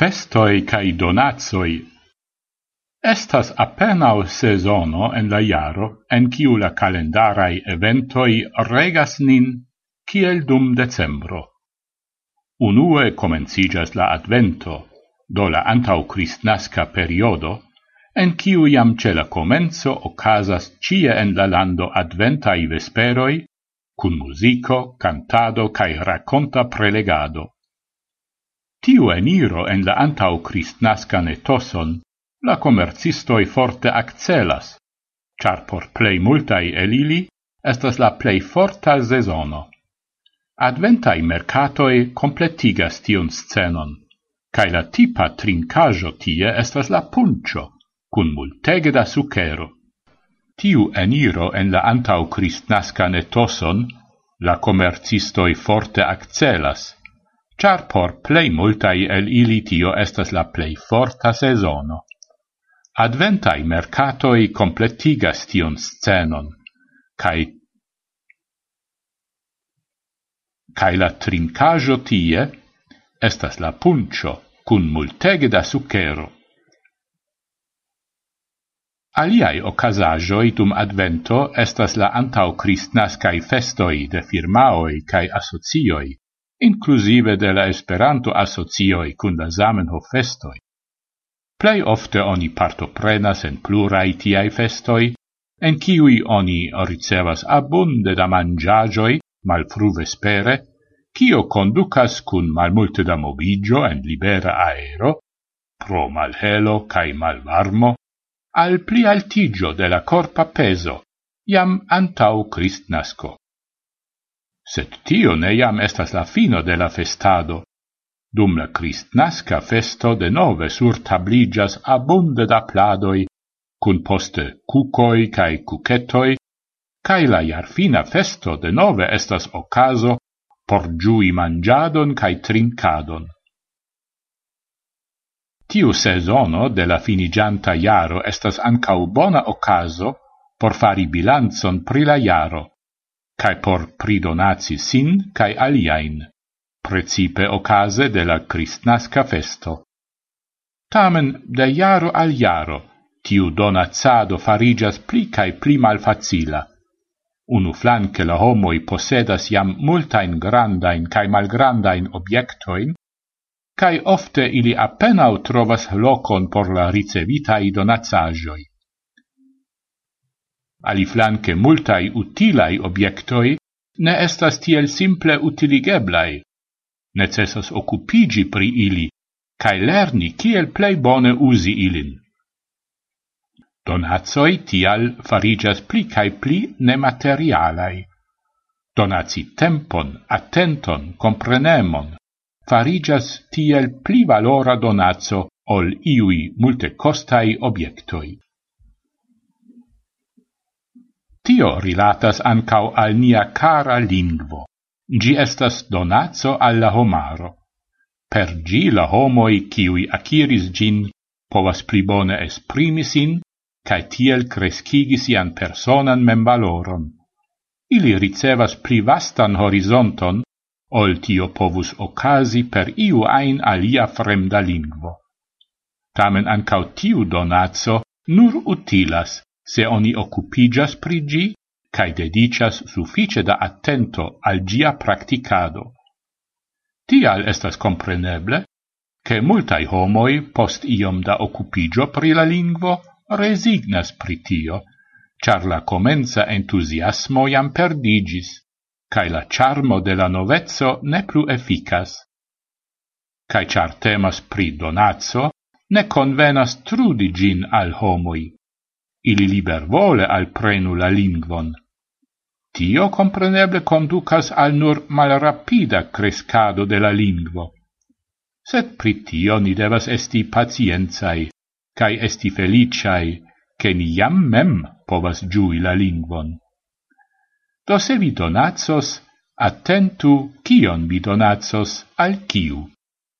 festoi cae donazoi. Estas apenao sezono en la iaro en ciu la calendarai eventoi regas nin, ciel dum decembro. Unue comencigas la advento, do la antau cristnasca periodo, en ciu iam ce la comenzo ocasas cie en la lando adventai vesperoi, cun musico, cantado cae raconta prelegado. Tiu eniro en la antau cristnascan etoson la comercistoi forte accelas, char por plei multai elili estas la plei forta sezono. Adventai mercatoi completigas tion scenon, cae la tipa trincajo tie estas la puncio, cun multege da sucero. Tiu eniro en la antau cristnascan etoson la comercistoi forte accelas, char por plei multai el ili tio estas la plei forta sezono. Adventai mercatoi completigas tion scenon, cae cae la trincajo tie estas la puncio cun multege da sucero. Aliai ocasajoi dum advento estas la antau cristnascai festoi de firmaoi cae asocioi, inclusive de la Esperanto asocioi kun la Zamenhof festoi. Plei ofte oni partoprenas en plurai tiai festoi, en kiui oni ricevas abunde da mangiagioi malfruve spere, kio conducas cun malmulte da movigio en libera aero, pro malhelo cae malvarmo, al pli altigio de la corpa peso, iam antau Crist nasco. Sed tio ne jam estas la fino de la festado. Dum la Christnasca festo de nove sur tabligas abunde da pladoi, cun poste cucoi cae cucetoi, cae la iarfina festo de nove estas ocaso por giui mangiadon cae trincadon. Tiu sezono de la finigianta iaro estas ancau bona ocaso por fari bilanzon pri la iaro cae por pridonaci sin cae aliaen, precipe ocase de la Christnasca festo. Tamen, de iaro al iaro, tiu donazado farigas pli cae pli malfacila. Unu flanque la homoi posedas iam multain grandain cae malgrandain obiectoin, cae ofte ili appenao trovas locon por la ricevitai donazagioi. Aliflanque multai utilai obiectoi ne estas tiel simple utiligeblai. Necessas occupigi pri ili, cae lerni kiel plei bone usi ilin. Donatsoi tial farigas pli cae pli nematerialai. Donaci tempon, attenton, comprenemon, farigas tiel pli valora donatso ol iui multe costai obiectoi. Tio rilatas ancau al nia cara lingvo. Gi estas donazzo alla homaro. Per gi la homoi kiui aciris gin povas plibone esprimisin, cae tiel crescigis sian personan membaloron. Ili ricevas pli vastan horizonton, ol tio povus ocasi per iu ein alia fremda lingvo. Tamen ancau tiu donazzo nur utilas, se oni occupigas pri gi, cae dedicas suffice da attento al gia practicado. Tial estas compreneble, che multai homoi post iom da occupigio pri la lingvo resignas pri tio, char la comenza entusiasmo iam perdigis, cae la charmo de la novezzo ne plu efficas. Cae char temas pri donazzo, ne convenas trudi gin al homoi ili libervole alprenu la lingvon. Tio compreneble conducas al nur malrapida crescado de la lingvo. Sed pri tio ni devas esti pacienzai, cae esti feliciai, che ni jam mem povas giui la lingvon. Do se vi donatsos, attentu kion vi donatsos al kiu.